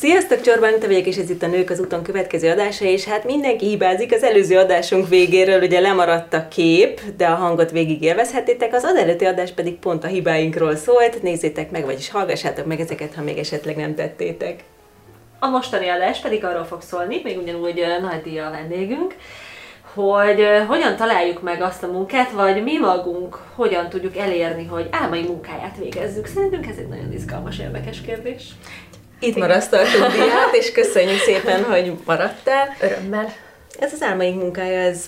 Sziasztok, Csorban, te vagyok, és ez itt a Nők az úton következő adása, és hát mindenki hibázik, az előző adásunk végéről ugye lemaradt a kép, de a hangot végig élvezhetétek, az előtti adás pedig pont a hibáinkról szólt, nézzétek meg, vagyis hallgassátok meg ezeket, ha még esetleg nem tettétek. A mostani adás pedig arról fog szólni, még ugyanúgy Nagy Díja a vendégünk, hogy hogyan találjuk meg azt a munkát, vagy mi magunk hogyan tudjuk elérni, hogy álmai munkáját végezzük. Szerintünk ez egy nagyon izgalmas, érdekes kérdés. Itt marasztaltunk diát, és köszönjük szépen, hogy maradtál. Örömmel. Ez az álmaink munkája, ez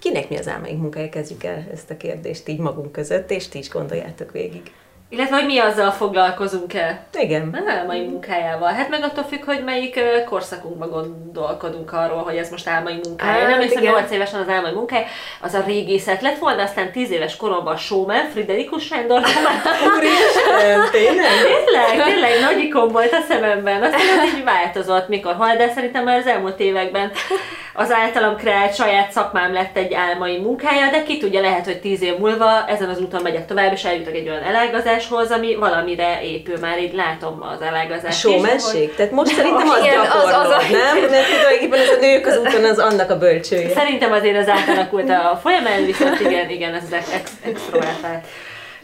kinek mi az álmaink munkája? Kezdjük el ezt a kérdést így magunk között, és ti is gondoljátok végig. Illetve, hogy mi azzal foglalkozunk-e? Igen. A álmai munkájával. Hát meg attól függ, hogy melyik korszakunkban gondolkodunk arról, hogy ez most álmai munkája. Hát, nem hiszem, igen. 8 évesen az álmai munkája, az a régészet lett volna, aztán 10 éves koromban showman, Friderikus Sándor. Úristen, tényleg? tényleg, tényleg nagy ikon volt a szememben. Aztán ez így változott, mikor hal, de szerintem már az elmúlt években az általam kreált saját szakmám lett egy álmai munkája, de ki tudja, lehet, hogy tíz év múlva ezen az úton megyek tovább, és eljutok egy olyan elágazáshoz, ami valamire épül. Már így látom az elágazást. showmanség? Tehát most szerintem az Igen, az- gyakorlod, az a- nem? Mert tulajdonképpen ez a nők az úton az annak a bölcsője. Szerintem azért az átalakult a folyamán, viszont igen, igen, ez az ex- extrovertált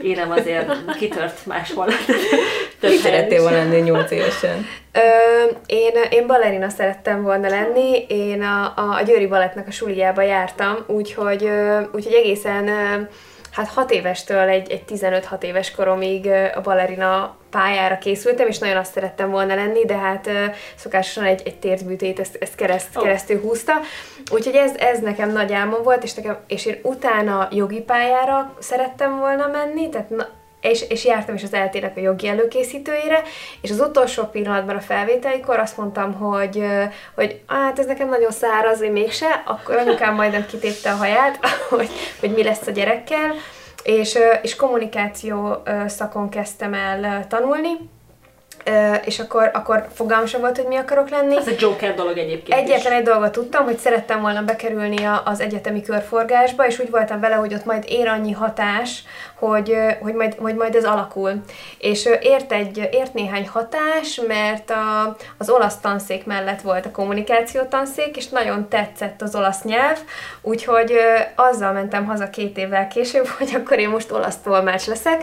élem azért kitört máshol. Több Mi szerettél volna lenni nyolc évesen? Ö, én, én balerina szerettem volna lenni, én a, a, a Győri Balettnak a suliába jártam, úgyhogy, úgyhogy egészen ö, hát 6 évestől egy, egy 15-6 éves koromig a balerina pályára készültem, és nagyon azt szerettem volna lenni, de hát szokásosan egy, egy térdműtét ezt, ezt kereszt, Ó. keresztül húzta. Úgyhogy ez, ez nekem nagy álmom volt, és, nekem, és én utána jogi pályára szerettem volna menni, tehát na, és, és jártam is az eltének a jogi előkészítőjére, és az utolsó pillanatban a felvételikor azt mondtam, hogy, hogy hát ez nekem nagyon száraz, én mégse, akkor anyukám majdnem kitépte a haját, hogy, hogy mi lesz a gyerekkel, és, és kommunikáció szakon kezdtem el tanulni, és akkor, akkor fogalmam sem volt, hogy mi akarok lenni. Ez a Joker dolog egyébként is. Egyetlen egy dolgot tudtam, hogy szerettem volna bekerülni az egyetemi körforgásba, és úgy voltam vele, hogy ott majd ér annyi hatás, hogy, hogy, majd, hogy majd ez alakul. És ért, egy, ért néhány hatás, mert a, az olasz tanszék mellett volt a kommunikáció tanszék, és nagyon tetszett az olasz nyelv, úgyhogy azzal mentem haza két évvel később, hogy akkor én most olasz tolmács leszek.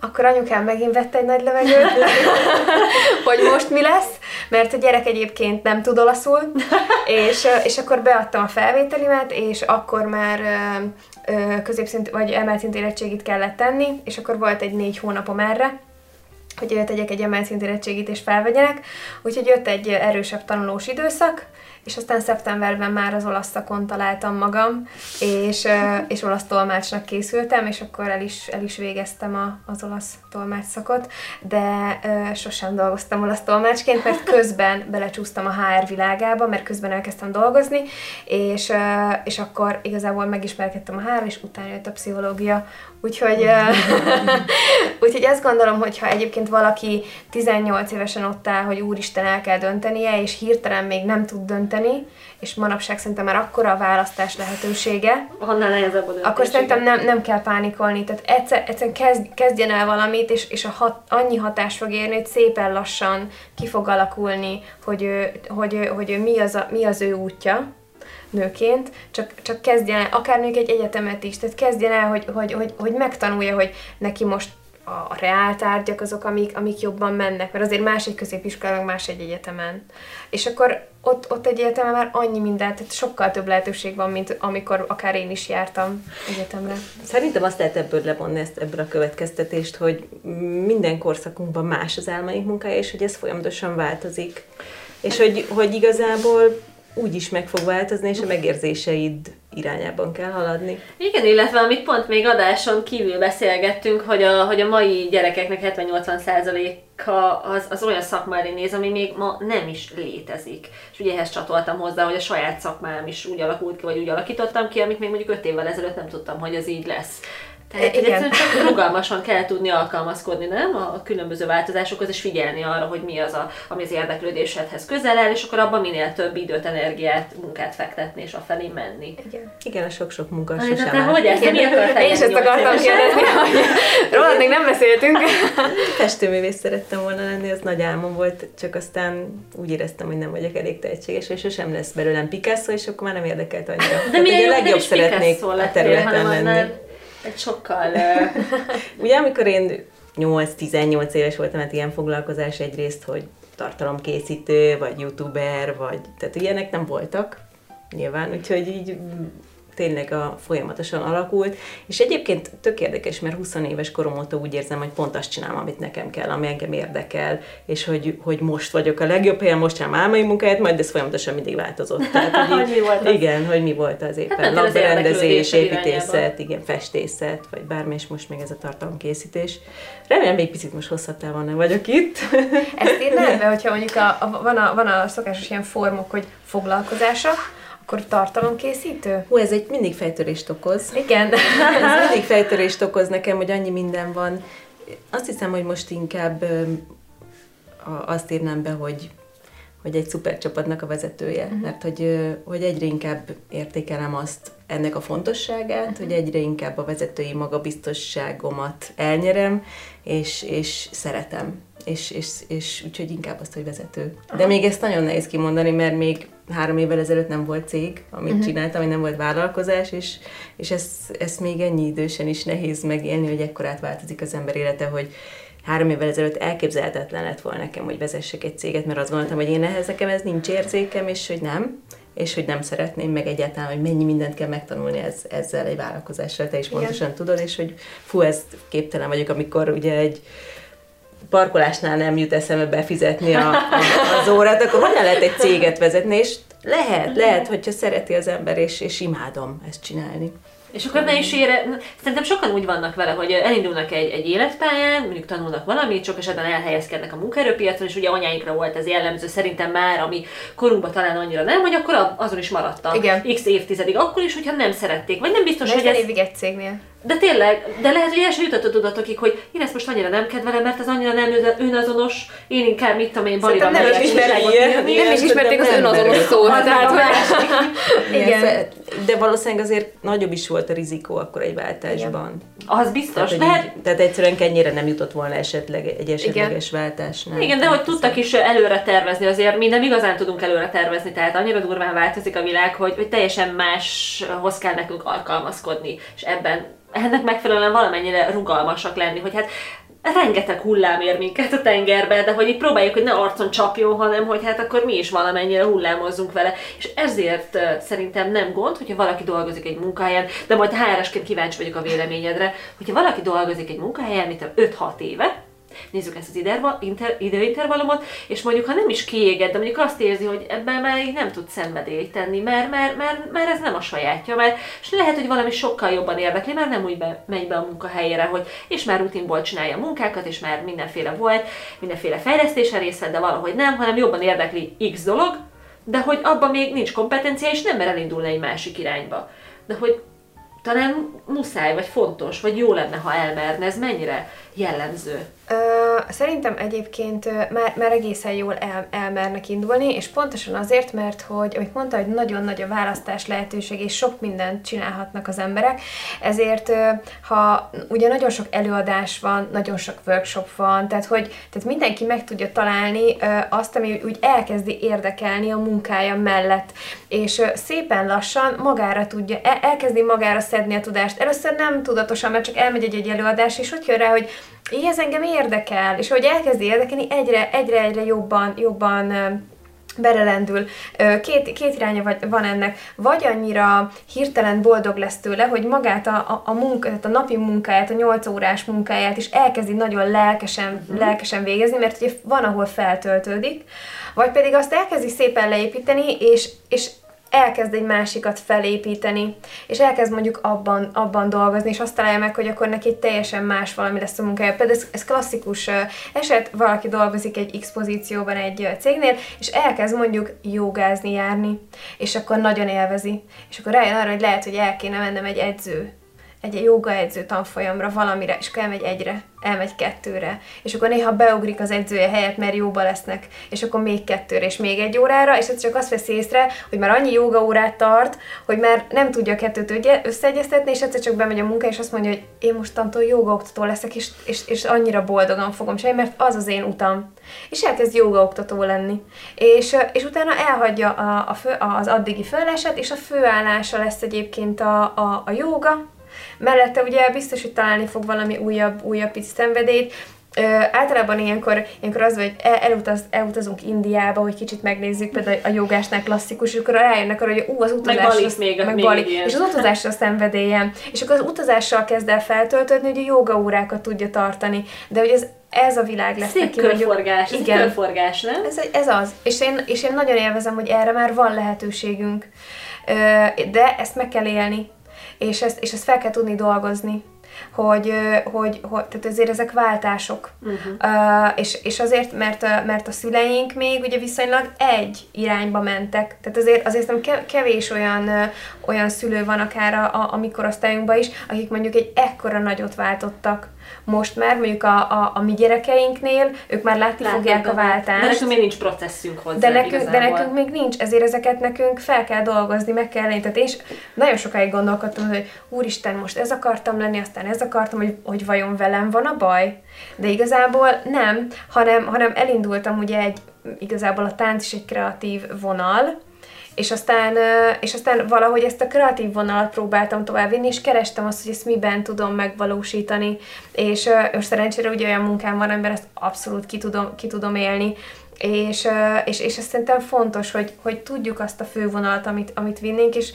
Akkor anyukám megint vette egy nagy levegőt, hogy most mi lesz, mert a gyerek egyébként nem tud olaszul, és, és akkor beadtam a felvételimet, és akkor már középszint, vagy emelt szintű érettségit kellett tenni, és akkor volt egy négy hónapom erre, hogy tegyek egy emelt szintű érettségit és felvegyenek, úgyhogy jött egy erősebb tanulós időszak, és aztán szeptemberben már az olasz szakon találtam magam, és, és olasz tolmácsnak készültem, és akkor el is, el is végeztem a, az olasz tolmács szakot, de ö, sosem dolgoztam olasz tolmácsként, mert közben belecsúsztam a HR világába, mert közben elkezdtem dolgozni, és, ö, és akkor igazából megismerkedtem a HR, és utána jött a pszichológia, Úgyhogy, úgyhogy azt gondolom, hogy ha egyébként valaki 18 évesen ott áll, hogy úristen el kell döntenie, és hirtelen még nem tud dönteni, és manapság szerintem már akkora a választás lehetősége, Annál nehezebb a döntés, akkor szerintem nem, nem kell pánikolni. Tehát egyszer, egyszerűen kezd, kezdjen el valamit, és, és a hat, annyi hatás fog érni, hogy szépen lassan ki fog alakulni, hogy, ő, hogy, ő, hogy ő mi, az a, mi az ő útja nőként, csak, csak kezdjen el, akár még egy egyetemet is, tehát kezdjen el, hogy, hogy, hogy, hogy megtanulja, hogy neki most a reáltárgyak azok, amik, amik jobban mennek, mert azért más egy középiskola, meg más egy egyetemen. És akkor ott, ott egy egyetemen már annyi mindent, tehát sokkal több lehetőség van, mint amikor akár én is jártam egyetemre. Szerintem azt lehet ebből levonni ezt, ebből a következtetést, hogy minden korszakunkban más az álmaink munkája, és hogy ez folyamatosan változik. És hogy, hogy igazából úgy is meg fog változni, és a megérzéseid irányában kell haladni. Igen, illetve amit pont még adáson kívül beszélgettünk, hogy a, hogy a mai gyerekeknek 70-80%-a az, az olyan szakma elé néz, ami még ma nem is létezik. És ugye ehhez csatoltam hozzá, hogy a saját szakmám is úgy alakult ki, vagy úgy alakítottam ki, amit még mondjuk 5 évvel ezelőtt nem tudtam, hogy ez így lesz. Tehát, Igen. csak rugalmasan kell tudni alkalmazkodni, nem? A különböző változásokhoz, és figyelni arra, hogy mi az, a, ami az érdeklődésedhez közel áll, és akkor abban minél több időt, energiát, munkát fektetni, és afelé menni. Igen. Igen, a sok-sok munka sosem áll. hogy ezt? Mi Én is ezt akartam kérdezni, hogy Roland még nem beszéltünk. Festőművész szerettem volna lenni, az nagy álmom volt, csak aztán úgy éreztem, hogy nem vagyok elég tehetséges, és sosem lesz belőlem Picasso, és akkor már nem érdekelt annyira. De milyen ugye jó, legjobb szeretnék a területen lenni. Egy sokkal... Ugye amikor én 8-18 éves voltam, hát ilyen foglalkozás egyrészt, hogy tartalomkészítő, vagy youtuber, vagy tehát ilyenek nem voltak nyilván, úgyhogy így tényleg a folyamatosan alakult, és egyébként tök érdekes, mert 20 éves korom óta úgy érzem, hogy pont azt csinálom, amit nekem kell, ami engem érdekel, és hogy, hogy most vagyok a legjobb helyen, most csinálom álmai munkáját, majd ez folyamatosan mindig változott. Tehát, hogy Hogy mi volt az? Igen, hogy mi volt az éppen. az Labberendezés, érdeklődésed építészet, irányába. igen, festészet, vagy bármi, és most még ez a tartalomkészítés. Remélem, még picit most hosszabb távon nem vagyok itt. Ezt írnád be, hogyha mondjuk a, a, van, a, van a szokásos ilyen formok, hogy foglalkozása, akkor tartalomkészítő? Hú, ez egy mindig fejtörést okoz. Igen. Ez mindig fejtörést okoz nekem, hogy annyi minden van. Azt hiszem, hogy most inkább azt írnám be, hogy hogy egy szuper csapatnak a vezetője, uh-huh. mert hogy, hogy egyre inkább értékelem azt, ennek a fontosságát, uh-huh. hogy egyre inkább a vezetői magabiztosságomat elnyerem, és, és szeretem. És, és, és úgyhogy inkább azt, hogy vezető. De még ezt nagyon nehéz kimondani, mert még három évvel ezelőtt nem volt cég, amit uh-huh. csináltam, nem volt vállalkozás, és, és ezt, ezt még ennyi idősen is nehéz megélni, hogy ekkorát változik az ember élete, hogy három évvel ezelőtt elképzelhetetlen lett volna nekem, hogy vezessek egy céget, mert azt gondoltam, hogy én ehhez nekem ez nincs érzékem, és hogy nem, és hogy nem szeretném, meg egyáltalán, hogy mennyi mindent kell megtanulni ez, ezzel egy vállalkozással, te is Igen. pontosan tudod, és hogy fú, ezt képtelen vagyok, amikor ugye egy parkolásnál nem jut eszembe befizetni a, a, az órát, akkor hogyan lehet egy céget vezetni, és lehet, lehet, hogyha szereti az ember, és, és imádom ezt csinálni. És akkor ne is ére, szerintem sokan úgy vannak vele, hogy elindulnak egy, egy életpályán, mondjuk tanulnak valamit, sok esetben elhelyezkednek a munkaerőpiacon, és ugye anyáinkra volt ez jellemző, szerintem már, ami korunkban talán annyira nem, hogy akkor azon is maradtak. Igen. X évtizedig, akkor is, hogyha nem szerették, vagy nem biztos, hogy 40 ez... évig egy cégnél. De tényleg, de lehet, hogy el sem jutott a tudatokig, hogy én ezt most annyira nem kedvelem, mert ez annyira nem ön- önazonos, én inkább mit tudom én, Szerintem nem megyek is. Igen, Nem is ismerték az nem önazonos szót. Igen. Igen. De valószínűleg azért nagyobb is volt a rizikó akkor egy váltásban. Az biztos, Tehát, hát így, tehát egyszerűen ennyire nem jutott volna esetleg egy esetleges váltásnál. Igen, de hogy tudtak is előre tervezni, azért mi nem igazán tudunk előre tervezni, tehát annyira durván változik a világ, hogy, hogy teljesen máshoz kell nekünk alkalmazkodni, és ebben ennek megfelelően valamennyire rugalmasak lenni, hogy hát rengeteg hullám ér minket a tengerbe, de hogy itt próbáljuk, hogy ne arcon csapjon, hanem hogy hát akkor mi is valamennyire hullámozzunk vele. És ezért szerintem nem gond, hogyha valaki dolgozik egy munkahelyen, de majd HR-esként kíváncsi vagyok a véleményedre, hogyha valaki dolgozik egy munkahelyen, mint 5-6 éve, nézzük ezt az iderva, inter, időintervallumot, és mondjuk, ha nem is kiéged, de mondjuk azt érzi, hogy ebben már így nem tud szenvedélyt tenni, mert, mert, mert, mert ez nem a sajátja, mert és lehet, hogy valami sokkal jobban érdekli, mert nem úgy be, megy be a munkahelyére, hogy és már rutinból csinálja a munkákat, és már mindenféle volt, mindenféle fejlesztésen részt de valahogy nem, hanem jobban érdekli X dolog, de hogy abban még nincs kompetencia, és nem mer elindulni egy másik irányba. De hogy talán muszáj, vagy fontos, vagy jó lenne, ha elmerne, ez mennyire jellemző. Szerintem egyébként már, már egészen jól el, elmernek indulni, és pontosan azért, mert hogy, ahogy mondta, hogy nagyon nagy a választás lehetőség, és sok mindent csinálhatnak az emberek, ezért ha ugye nagyon sok előadás van, nagyon sok workshop van, tehát hogy tehát mindenki meg tudja találni azt, ami úgy elkezdi érdekelni a munkája mellett, és szépen lassan magára tudja, el, elkezdi magára szedni a tudást. Először nem tudatosan, mert csak elmegy egy, egy előadás, és úgy jön rá, hogy így ez engem érdekel, és hogy elkezdi érdekelni, egyre, egyre, egyre jobban, jobban. Ö, Két, két iránya van ennek. Vagy annyira hirtelen boldog lesz tőle, hogy magát a, a, a, munka, tehát a napi munkáját, a 8 órás munkáját is elkezdi nagyon lelkesen, lelkesen végezni, mert ugye van, ahol feltöltődik, vagy pedig azt elkezdi szépen leépíteni, és, és elkezd egy másikat felépíteni, és elkezd mondjuk abban, abban dolgozni, és azt találja meg, hogy akkor neki egy teljesen más valami lesz a munkája. Például ez, ez klasszikus eset, valaki dolgozik egy X egy cégnél, és elkezd mondjuk jogázni, járni, és akkor nagyon élvezi. És akkor rájön arra, hogy lehet, hogy el kéne mennem egy edző egy joga edző tanfolyamra valamire, és akkor elmegy egyre, elmegy kettőre, és akkor néha beugrik az edzője helyett, mert jóba lesznek, és akkor még kettőre, és még egy órára, és ez csak azt veszi észre, hogy már annyi joga órát tart, hogy már nem tudja a kettőt összeegyeztetni, és egyszer csak bemegy a munka, és azt mondja, hogy én mostantól jogaoktató leszek, és, és, és annyira boldogan fogom csinálni, mert az az én utam. És elkezd jogaoktató lenni. És, és utána elhagyja a, a fő, az addigi főállását, és a főállása lesz egyébként a, a, a joga, Mellette ugye biztos, hogy találni fog valami újabb, újabb pici szenvedélyt, Ö, általában ilyenkor, ilyenkor az, hogy el, elutaz, elutazunk Indiába, hogy kicsit megnézzük, például a jogásnál klasszikus, és akkor rájönnek arra, hogy ú, az utazás, meg, az, még, meg még Bali, és az utazásra szenvedélyem. És akkor az utazással kezd el feltöltődni, hogy a joga órákat tudja tartani. De hogy ez, ez a világ lesz Szép neki. körforgás, hogy, igen, körforgás, nem? Ez, ez az. És én, és én nagyon élvezem, hogy erre már van lehetőségünk. De ezt meg kell élni és ezt, és ezt fel kell tudni dolgozni hogy, hogy, hogy tehát azért ezek váltások. Uh-huh. Uh, és, és azért, mert, mert a szüleink még ugye viszonylag egy irányba mentek. Tehát azért, azért nem kevés olyan, olyan szülő van akár a, a, a mikorosztályunkban is, akik mondjuk egy ekkora nagyot váltottak most már mondjuk a, a, a mi gyerekeinknél, ők már látni Látni fogják a váltást. De nekünk még nincs processzünk hozzá de nekünk, de nekünk még nincs, ezért ezeket nekünk fel kell dolgozni, meg kell lenni. Is nagyon sokáig gondolkodtam, hogy úristen, most ez akartam lenni, aztán ez akartam, hogy, hogy vajon velem van a baj. De igazából nem, hanem, hanem elindultam ugye egy, igazából a tánc is egy kreatív vonal, és aztán, és aztán valahogy ezt a kreatív vonalat próbáltam továbbvinni, és kerestem azt, hogy ezt miben tudom megvalósítani, és most szerencsére ugye olyan munkám van, amiben ezt abszolút ki tudom, ki tudom élni, és, és, és ezt szerintem fontos, hogy, hogy tudjuk azt a fővonalat, amit, amit vinnénk, és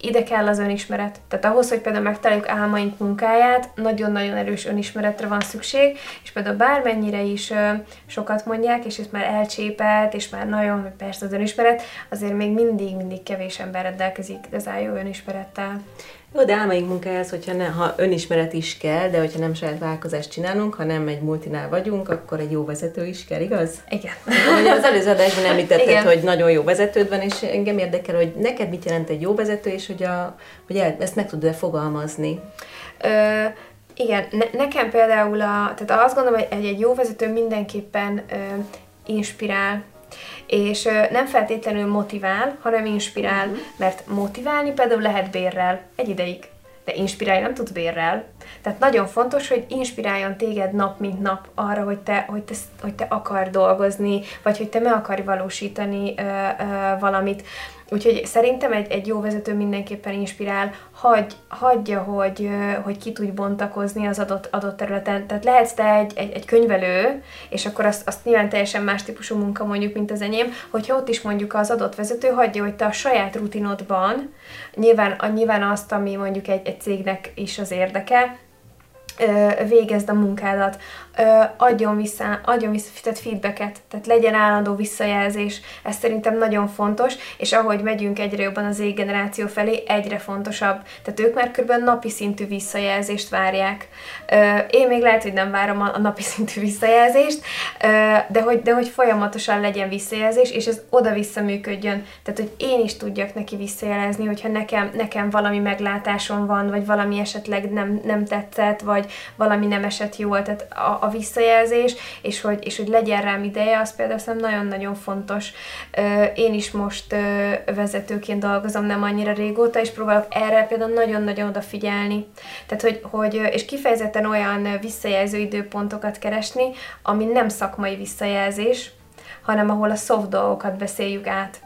ide kell az önismeret. Tehát ahhoz, hogy például megtaláljuk álmaink munkáját, nagyon-nagyon erős önismeretre van szükség, és például bármennyire is ö, sokat mondják, és ez már elcsépelt, és már nagyon, persze az önismeret, azért még mindig-mindig kevés ember rendelkezik igazán jó önismerettel. Jó, de álmaink munkájához, hogyha ne, ha önismeret is kell, de hogyha nem saját vállalkozást csinálunk, ha nem egy multinál vagyunk, akkor egy jó vezető is kell, igaz? Igen. Ugye az előző adásban említetted, Igen. hogy nagyon jó vezetőd van, és engem érdekel, hogy neked mit jelent egy jó vezető, és hogy, a, hogy el, ezt meg tudod-e fogalmazni? Ö, igen, ne, nekem például, a, tehát azt gondolom, hogy egy, egy jó vezető mindenképpen ö, inspirál, és nem feltétlenül motivál, hanem inspirál, uh-huh. mert motiválni például lehet bérrel, egy ideig, de inspirálni nem tudsz bérrel. Tehát nagyon fontos, hogy inspiráljon téged nap mint nap arra, hogy te, hogy te, hogy te akar dolgozni, vagy hogy te meg akarj valósítani ö, ö, valamit. Úgyhogy szerintem egy, egy jó vezető mindenképpen inspirál, hagy, hagyja, hogy, hogy ki tudj bontakozni az adott, adott területen. Tehát lehetsz te egy, egy, egy könyvelő, és akkor azt, azt nyilván teljesen más típusú munka mondjuk, mint az enyém, hogyha ott is mondjuk az adott vezető hagyja, hogy te a saját rutinodban, nyilván, a, nyilván azt, ami mondjuk egy, egy cégnek is az érdeke, végezd a munkádat, adjon vissza, adjon vissza tehát feedbacket, tehát legyen állandó visszajelzés, ez szerintem nagyon fontos, és ahogy megyünk egyre jobban az generáció felé, egyre fontosabb. Tehát ők már kb. napi szintű visszajelzést várják. Én még lehet, hogy nem várom a napi szintű visszajelzést, de hogy, de hogy folyamatosan legyen visszajelzés, és ez oda-vissza működjön. Tehát, hogy én is tudjak neki visszajelezni, hogyha nekem, nekem valami meglátásom van, vagy valami esetleg nem, nem tetszett, vagy valami nem esett jól, tehát a, a visszajelzés, és hogy, és hogy legyen rám ideje, az például szerintem nagyon-nagyon fontos. Én is most vezetőként dolgozom nem annyira régóta, és próbálok erre például nagyon-nagyon odafigyelni. Tehát, hogy, hogy és kifejezetten olyan visszajelző időpontokat keresni, ami nem szakmai visszajelzés, hanem ahol a soft dolgokat beszéljük át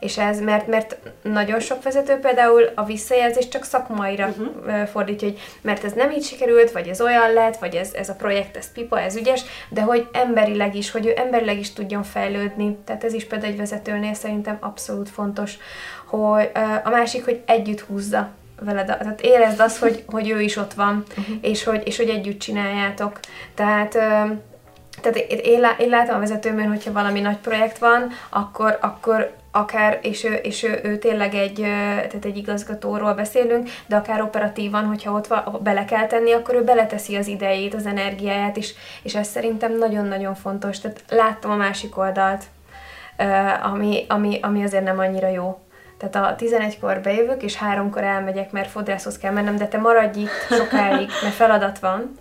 és ez, mert, mert nagyon sok vezető például a visszajelzést csak szakmaira uh-huh. fordítja, hogy mert ez nem így sikerült, vagy ez olyan lett, vagy ez, ez a projekt, ez pipa, ez ügyes, de hogy emberileg is, hogy ő emberileg is tudjon fejlődni. Tehát ez is például egy vezetőnél szerintem abszolút fontos, hogy a másik, hogy együtt húzza veled, tehát érezd azt, hogy, hogy ő is ott van, uh-huh. és, hogy, és hogy együtt csináljátok. Tehát tehát én, én látom a vezetőmön, hogyha valami nagy projekt van, akkor, akkor akár, és ő, és ő, ő tényleg egy, tehát egy igazgatóról beszélünk, de akár operatívan, hogyha ott va, bele kell tenni, akkor ő beleteszi az idejét, az energiáját, és, és ez szerintem nagyon-nagyon fontos. Tehát láttam a másik oldalt, ami, ami, ami azért nem annyira jó. Tehát a 11-kor bejövök, és háromkor elmegyek, mert fodrászhoz kell mennem, de te maradj itt sokáig, mert feladat van,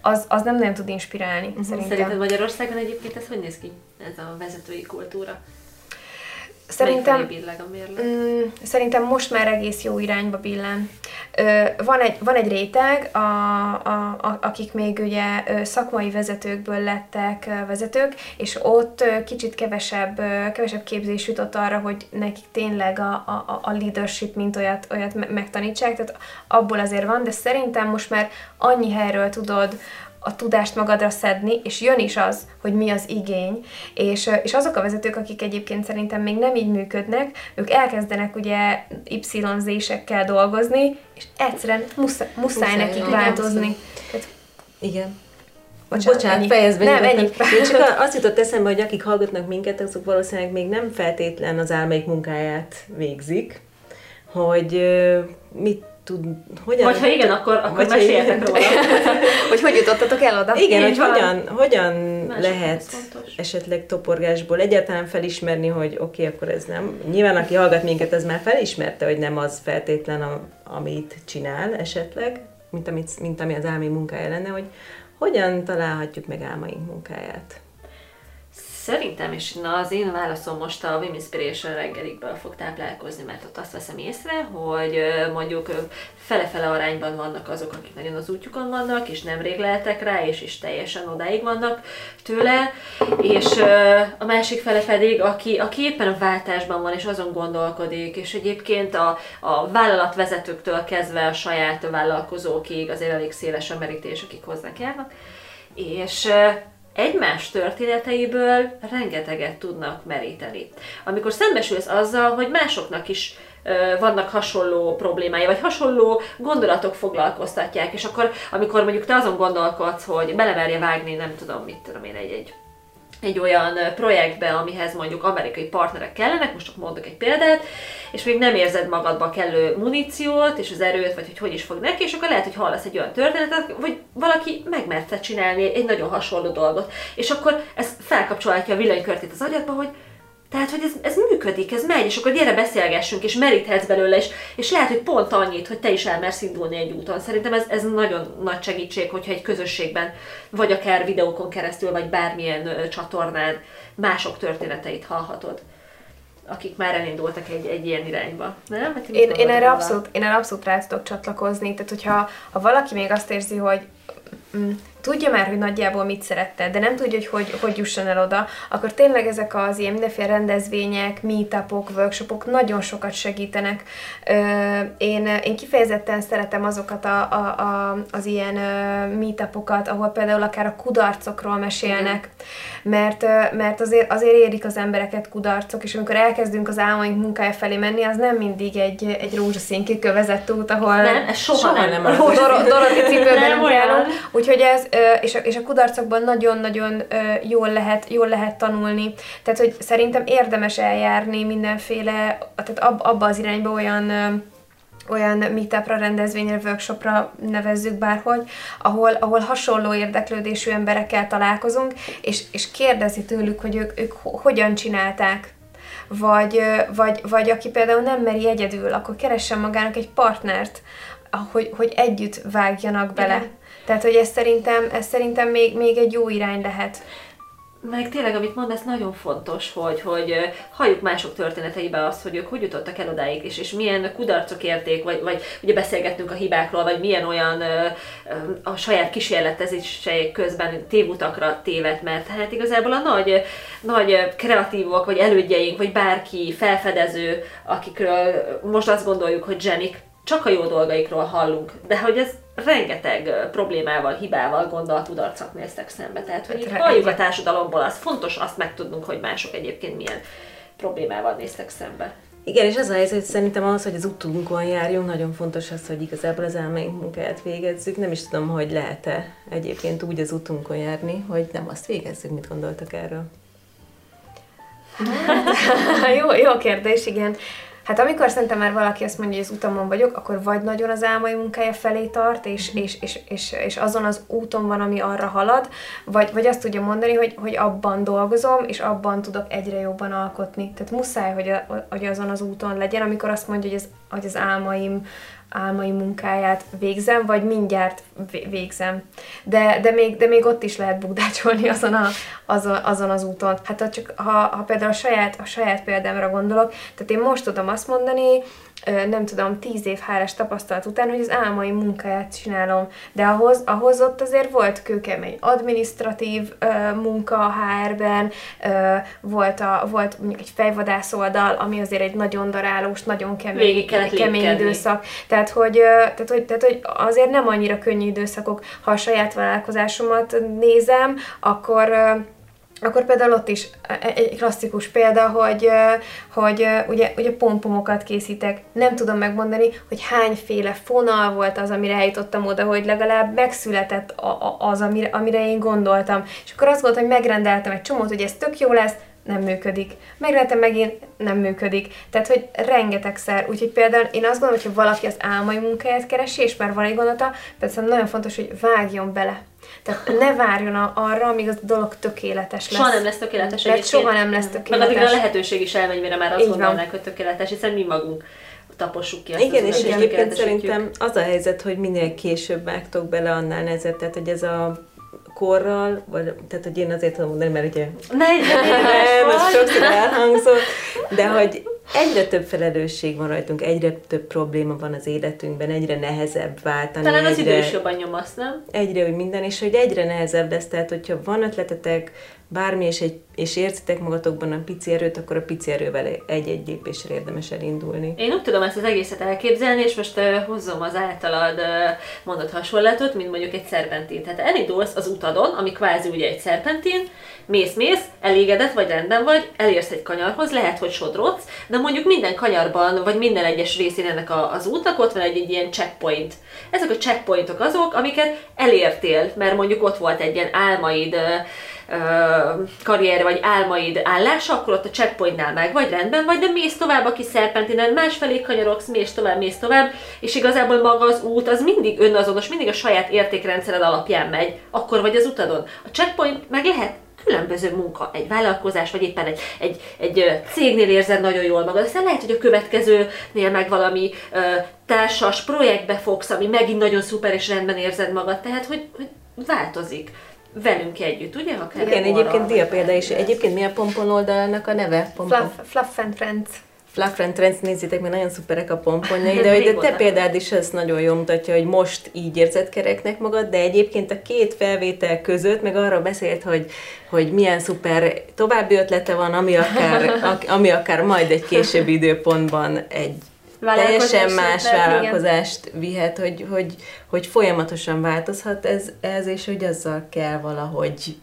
az, az nem nagyon tud inspirálni, uh-huh. szerintem. Szerinted Magyarországon egyébként ez hogy néz ki, ez a vezetői kultúra? Szerintem, mm, szerintem most már egész jó irányba billen. Ö, van, egy, van egy réteg, a, a, a, akik még ugye szakmai vezetőkből lettek vezetők, és ott kicsit kevesebb, kevesebb képzés jutott arra, hogy nekik tényleg a, a, a leadership mint olyat, olyat megtanítsák, tehát abból azért van, de szerintem most már annyi helyről tudod a tudást magadra szedni, és jön is az, hogy mi az igény, és, és azok a vezetők, akik egyébként szerintem még nem így működnek, ők elkezdenek ugye Y-zésekkel dolgozni, és egyszerűen muszáj, muszáj, muszáj nekik változni. Tehát, igen. Bocsánat, Bocsánat ennyi. fejezd be. Nem, ennyi. Csak azt jutott eszembe, hogy akik hallgatnak minket, azok valószínűleg még nem feltétlen az álmaik munkáját végzik, hogy mit tud, hogyan... Vagy ha igen, akkor, akkor meséljetek róla. hogy hogy jutottatok el oda? Igen, hogy hogyan, hogyan lehet esetleg toporgásból egyáltalán felismerni, hogy oké, okay, akkor ez nem... Nyilván, aki hallgat minket, az már felismerte, hogy nem az feltétlen, a, amit csinál esetleg, mint, amit, mint ami az álmi munkája lenne, hogy hogyan találhatjuk meg álmaink munkáját. Szerintem, és na az én válaszom most a Wim Inspiration reggelikből fog táplálkozni, mert ott azt veszem észre, hogy mondjuk fele-fele arányban vannak azok, akik nagyon az útjukon vannak, és nemrég leltek rá, és is teljesen odáig vannak tőle, és a másik fele pedig, aki, aki éppen a váltásban van, és azon gondolkodik, és egyébként a, a vállalatvezetőktől kezdve a saját vállalkozókig azért elég széles a merítés, akik hozzánk járnak, és egymás történeteiből rengeteget tudnak meríteni. Amikor szembesülsz azzal, hogy másoknak is vannak hasonló problémái, vagy hasonló gondolatok foglalkoztatják, és akkor, amikor mondjuk te azon gondolkodsz, hogy belemerje vágni, nem tudom, mit tudom én, egy-egy egy olyan projektbe, amihez mondjuk amerikai partnerek kellenek, most csak mondok egy példát, és még nem érzed magadba kellő muníciót, és az erőt, vagy hogy hogy is fog neki, és akkor lehet, hogy hallasz egy olyan történetet, vagy valaki megmerte csinálni egy nagyon hasonló dolgot, és akkor ez felkapcsolhatja a villanykörtét az agyadba, hogy tehát, hogy ez, ez működik, ez megy, és akkor gyere beszélgessünk, és meríthetsz belőle, és, és lehet, hogy pont annyit, hogy te is elmersz indulni egy úton. Szerintem ez, ez nagyon nagy segítség, hogyha egy közösségben, vagy akár videókon keresztül, vagy bármilyen ö, csatornán mások történeteit hallhatod akik már elindultak egy, egy ilyen irányba. Nem? Hát én, én, erre abszolút, én erre abszolút rá tudok csatlakozni. Tehát, hogyha ha valaki még azt érzi, hogy mm, tudja már, hogy nagyjából mit szerette, de nem tudja, hogy hogy, hogy jusson el oda, akkor tényleg ezek az ilyen mindenféle rendezvények, meetupok, workshopok nagyon sokat segítenek. Én, én kifejezetten szeretem azokat a, a, a, az ilyen meetupokat, ahol például akár a kudarcokról mesélnek, mert, mert azért, azért érik az embereket kudarcok, és amikor elkezdünk az álmaink munkája felé menni, az nem mindig egy, egy rózsaszín kikövezett út, ahol nem, soha, soha nem, nem Doroti cipőben úgyhogy ez, és a, és a kudarcokban nagyon-nagyon jól lehet, jól lehet tanulni. Tehát, hogy szerintem érdemes eljárni mindenféle, tehát ab, abba az irányba olyan olyan meetupra, rendezvényre, workshopra nevezzük bárhogy, ahol, ahol hasonló érdeklődésű emberekkel találkozunk, és, és kérdezi tőlük, hogy ők, ők hogyan csinálták vagy, vagy, vagy aki például nem meri egyedül, akkor keressen magának egy partnert, hogy, hogy együtt vágjanak bele. Igen. Tehát, hogy ez szerintem, ez szerintem még, még egy jó irány lehet. Meg tényleg, amit mondasz, nagyon fontos, hogy, hogy halljuk mások történeteibe azt, hogy ők hogy jutottak el odáig, és, és milyen kudarcok érték, vagy, vagy ugye beszélgettünk a hibákról, vagy milyen olyan a saját kísérletezéseik közben tévutakra tévedt, mert hát igazából a nagy, nagy kreatívok, vagy elődjeink, vagy bárki felfedező, akikről most azt gondoljuk, hogy zsenik, csak a jó dolgaikról hallunk, de hogy ez rengeteg problémával, hibával, gondol, kudarcot néztek szembe. Tehát, hogy hát, halljuk a társadalomból, az fontos azt megtudnunk, hogy mások egyébként milyen problémával néztek szembe. Igen, és az a helyzet, hogy szerintem ahhoz, hogy az utunkon járjunk, nagyon fontos az, hogy igazából az elmeink munkáját végezzük. Nem is tudom, hogy lehet-e egyébként úgy az utunkon járni, hogy nem azt végezzük, mit gondoltak erről. Hát, jó, jó kérdés, igen. Hát amikor szerintem már valaki azt mondja, hogy az utamon vagyok, akkor vagy nagyon az álmai munkája felé tart, és, Mhm. és, és, és, és azon az úton van, ami arra halad, vagy, vagy azt tudja mondani, hogy, hogy abban dolgozom, és abban tudok egyre jobban alkotni. Tehát muszáj, hogy, a, hogy azon az úton legyen, amikor azt mondja, hogy az, hogy az álmaim, álmai munkáját végzem, vagy mindjárt vé- végzem. De, de, még, de még ott is lehet bukdácsolni azon, a, azon, azon az úton. Hát ha, csak, ha, ha például a saját, a saját példámra gondolok, tehát én most tudom azt mondani, nem tudom, tíz év hálás tapasztalat után, hogy az álmai munkáját csinálom. De ahhoz, ahhoz ott azért volt kőkemény administratív ö, munka a HR-ben, ö, volt, a, volt mondjuk egy fejvadász oldal, ami azért egy nagyon darálós, nagyon kemény, kemény lépkedni. időszak. Tehát hogy, tehát, hogy, tehát, hogy azért nem annyira könnyű időszakok. Ha a saját vállalkozásomat nézem, akkor akkor például ott is egy klasszikus példa, hogy, hogy ugye, ugye pompomokat készítek. Nem tudom megmondani, hogy hányféle fonal volt az, amire eljutottam oda, hogy legalább megszületett az, amire, amire én gondoltam. És akkor azt gondoltam, hogy megrendeltem egy csomót, hogy ez tök jó lesz, nem működik. Megrendeltem megint, nem működik. Tehát, hogy rengetegszer. Úgyhogy például én azt gondolom, hogy valaki az álmai munkáját keresi, és már van egy gondolata, persze nagyon fontos, hogy vágjon bele. Tehát ne várjon a- arra, amíg az dolog tökéletes lesz. Soha nem lesz tökéletes Mert egyébként. soha nem lesz Meg tökéletes. addigra a lehetőség is elmegy, mire már azt Így van. gondolnák, hogy tökéletes, hiszen mi magunk tapossuk ki azt Igen, az és egyébként szerintem az a helyzet, hogy minél később vágtok bele, annál nehezebb. Tehát, hogy ez a korral, vagy, tehát, hogy én azért tudom mondani, mert ugye Ne, ne, nem, ez vagy. sokszor elhangzott, de hogy egyre több felelősség van rajtunk, egyre több probléma van az életünkben, egyre nehezebb váltani, Talán az idő egyre, is jobban nyomasz, nem? egyre úgy minden, és hogy egyre nehezebb lesz, tehát hogyha van ötletetek, bármi, és, egy, és érzitek magatokban a pici erőt, akkor a pici erővel egy-egy lépésre érdemes elindulni. Én úgy tudom ezt az egészet elképzelni, és most uh, hozzom az általad uh, mondott hasonlatot, mint mondjuk egy szerpentin. Tehát elindulsz az utadon, ami kvázi ugye egy szerpentin, mész-mész, elégedett vagy rendben vagy, elérsz egy kanyarhoz, lehet, hogy sodrodsz, de mondjuk minden kanyarban, vagy minden egyes részén ennek a, az útnak ott van egy, egy ilyen checkpoint. Ezek a checkpointok azok, amiket elértél, mert mondjuk ott volt egy ilyen álmaid, uh, karrier vagy álmaid állása, akkor ott a checkpointnál meg vagy rendben vagy, de mész tovább a kis szerpentinen, másfelé kanyarogsz, mész tovább, mész tovább, és igazából maga az út az mindig önazonos, mindig a saját értékrendszered alapján megy, akkor vagy az utadon. A checkpoint meg lehet különböző munka, egy vállalkozás, vagy éppen egy, egy, egy cégnél érzed nagyon jól magad, aztán lehet, hogy a következőnél meg valami ö, társas projektbe fogsz, ami megint nagyon szuper és rendben érzed magad, tehát hogy, hogy változik velünk együtt, ugye? Akár Igen, arra, egyébként dia példa is. Egyébként mi a pompon oldalnak a neve? Pompon. Fluff, fluff and Friends. Fluff and Trends, nézzétek, mert nagyon szuperek a pomponjai, de a te példád is az nagyon jól mutatja, hogy most így érzed kereknek magad, de egyébként a két felvétel között meg arra beszélt, hogy, hogy milyen szuper további ötlete van, ami akár, ak- ami akár majd egy későbbi időpontban egy Vállalkozás teljesen más ötlet, igen. vállalkozást vihet, hogy, hogy, hogy folyamatosan változhat ez, ez, és hogy azzal kell valahogy,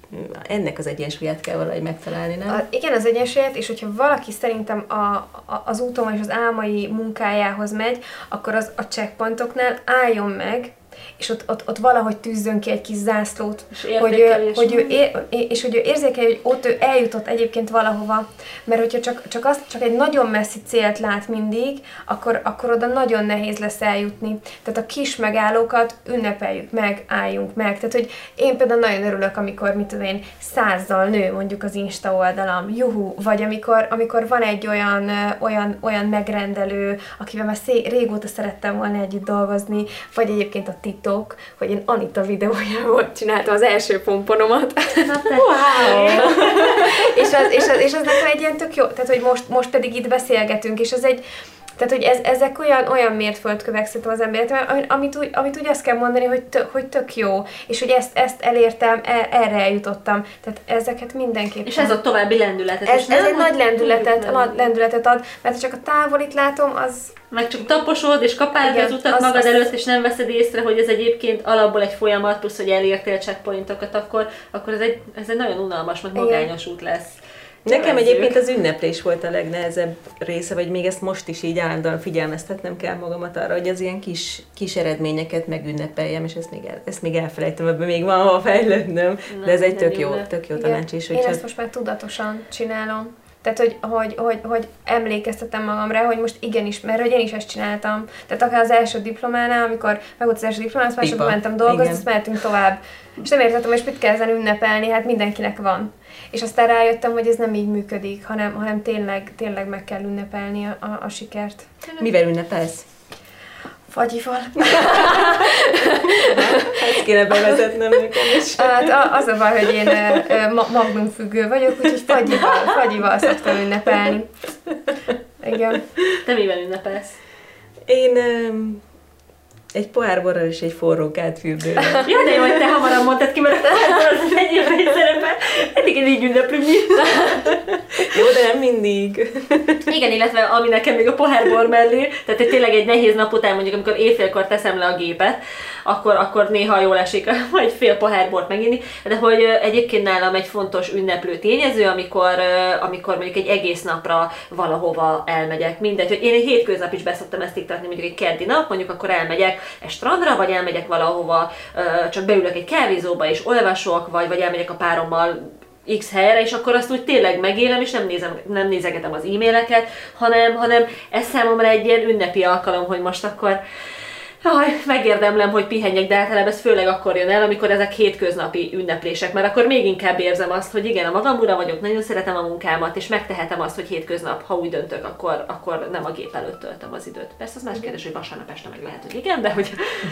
ennek az egyensúlyát kell valahogy megtalálni, nem? A, igen, az egyensúlyát, és hogyha valaki szerintem a, a, az úton és az álmai munkájához megy, akkor az a checkpointoknál álljon meg, és ott, ott, ott valahogy tűzzön ki egy kis zászlót, És hogy, ő, hogy ő, ér, és hogy ő érzékelje, hogy ott ő eljutott egyébként valahova, mert hogyha csak, csak, azt, csak egy nagyon messzi célt lát mindig, akkor, akkor oda nagyon nehéz lesz eljutni. Tehát a kis megállókat ünnepeljük meg, álljunk meg. Tehát, hogy én például nagyon örülök, amikor, mit tudom én, százzal nő mondjuk az Insta oldalam, juhu, vagy amikor, amikor van egy olyan, olyan, olyan megrendelő, akivel már szé- régóta szerettem volna együtt dolgozni, vagy egyébként a titok, hogy én Anita videójával csináltam az első pomponomat. Wow! és, az, és, az, és az nekem egy ilyen tök jó, tehát hogy most, most pedig itt beszélgetünk, és ez egy, tehát, hogy ez, ezek olyan, olyan mértföldkövek szerintem az emberek, amit, úgy, amit úgy azt kell mondani, hogy, tök, hogy tök jó, és hogy ezt, ezt elértem, e, erre eljutottam. Tehát ezeket mindenképpen. És ez a további lendületet. ez, ez egy nagy lendületet, nagy lendületet ad, mert csak a távolit látom, az Meg csak taposod, és kapálod az utat az- magad az- előtt, és nem veszed észre, hogy ez egyébként alapból egy folyamat, plusz, hogy elértél checkpointokat, akkor, akkor ez, egy, ez egy nagyon unalmas, meg magányos út lesz. Nekem egyébként az ünneplés volt a legnehezebb része, vagy még ezt most is így állandóan figyelmeztetnem kell magamat arra, hogy az ilyen kis, kis eredményeket megünnepeljem, és ezt még, el, ezt még elfelejtem, ebben még van hova fejlődnöm, de ez egy tök jó, tök jó tanács is, én ezt most már tudatosan csinálom. Tehát, hogy, hogy, hogy, hogy emlékeztetem magamra, hogy most igenis, mert hogy én is ezt csináltam. Tehát akár az első diplománál, amikor meg volt az első diplomán, azt másodban mentem dolgozni, azt mehetünk tovább. És nem értettem, hogy mit kell ezen ünnepelni, hát mindenkinek van. És aztán rájöttem, hogy ez nem így működik, hanem, hanem tényleg, tényleg meg kell ünnepelni a, a, a sikert. Mivel ünnepelsz? Fagyival. Ezt kéne bevezetnem nekem is. Hát az a baj, hogy én magnum függő vagyok, úgyhogy fagyival, fagyival szoktam ünnepelni. Igen. Te mivel ünnepelsz? Én egy pohár borral és egy forró kátfürdővel. Jó, de jó, hogy te hamarabb mondtad ki, mert a pohár az egy szerepel. Eddig én így ünneplünk Jó, de nem mindig. Igen, illetve ami nekem még a pohárbor mellé, tehát tényleg egy nehéz nap után, mondjuk amikor éjfélkor teszem le a gépet, akkor, akkor néha jól esik majd fél pohár bort meginni, de hogy egyébként nálam egy fontos ünneplő tényező, amikor, amikor mondjuk egy egész napra valahova elmegyek. Mindegy, hogy én egy hétköznap is beszoktam ezt iktatni, mondjuk egy keddi nap, mondjuk akkor elmegyek egy strandra, vagy elmegyek valahova, csak beülök egy kávézóba és olvasok, vagy, vagy elmegyek a párommal X helyre, és akkor azt úgy tényleg megélem, és nem, nézem, nem nézegetem az e-maileket, hanem, hanem ez számomra egy ilyen ünnepi alkalom, hogy most akkor Aj, megérdemlem, hogy pihenjek, de általában ez főleg akkor jön el, amikor ezek hétköznapi ünneplések, mert akkor még inkább érzem azt, hogy igen, a magam ura vagyok, nagyon szeretem a munkámat, és megtehetem azt, hogy hétköznap, ha úgy döntök, akkor, akkor nem a gép előtt töltöm az időt. Persze az más kérdés, hogy vasárnap este meg lehet, hogy igen, de hogy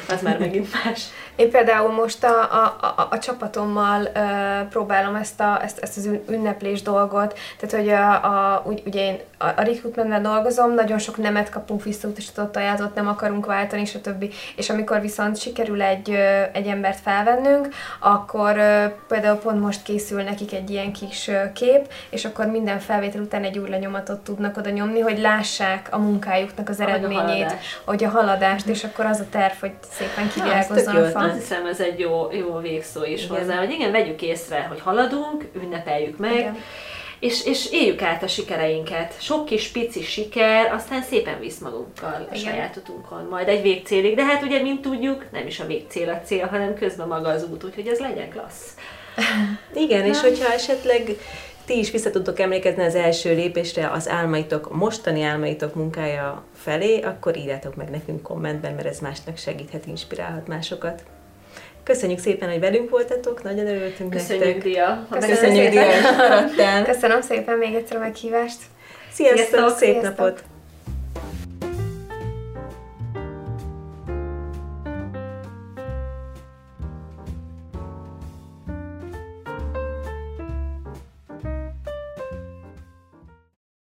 az már megint más. Én például most a, a, a, a csapatommal uh, próbálom ezt, a, ezt, ezt az ünneplés dolgot, tehát hogy a, a, úgy, ugye én a, a recruitmentben dolgozom, nagyon sok nemet kapunk visszautasított ajánlatot, nem akarunk váltani, stb stb. És amikor viszont sikerül egy, egy embert felvennünk, akkor például pont most készül nekik egy ilyen kis kép, és akkor minden felvétel után egy új lenyomatot tudnak oda nyomni, hogy lássák a munkájuknak az eredményét, a hogy a haladást, és akkor az a terv, hogy szépen kivirágozzon a fa. Azt hiszem, ez egy jó, jó végszó is igen. hozzá, hogy igen, vegyük észre, hogy haladunk, ünnepeljük meg, igen és, és éljük át a sikereinket. Sok kis pici siker, aztán szépen visz magunkkal a saját utunkon, majd egy végcélig. De hát ugye, mint tudjuk, nem is a végcél a cél, hanem közben maga az út, úgyhogy ez legyen klassz. Igen, és hogyha esetleg ti is vissza tudtok emlékezni az első lépésre, az álmaitok, mostani álmaitok munkája felé, akkor írjátok meg nekünk kommentben, mert ez másnak segíthet, inspirálhat másokat. Köszönjük szépen, hogy velünk voltatok, nagyon örültünk Köszönjük, nektek. Dia. Köszönjük, Köszönjük Dia, hogy Köszönöm szépen még egyszer a meghívást. Sziasztok, Sziasztok szép Sziasztok. napot!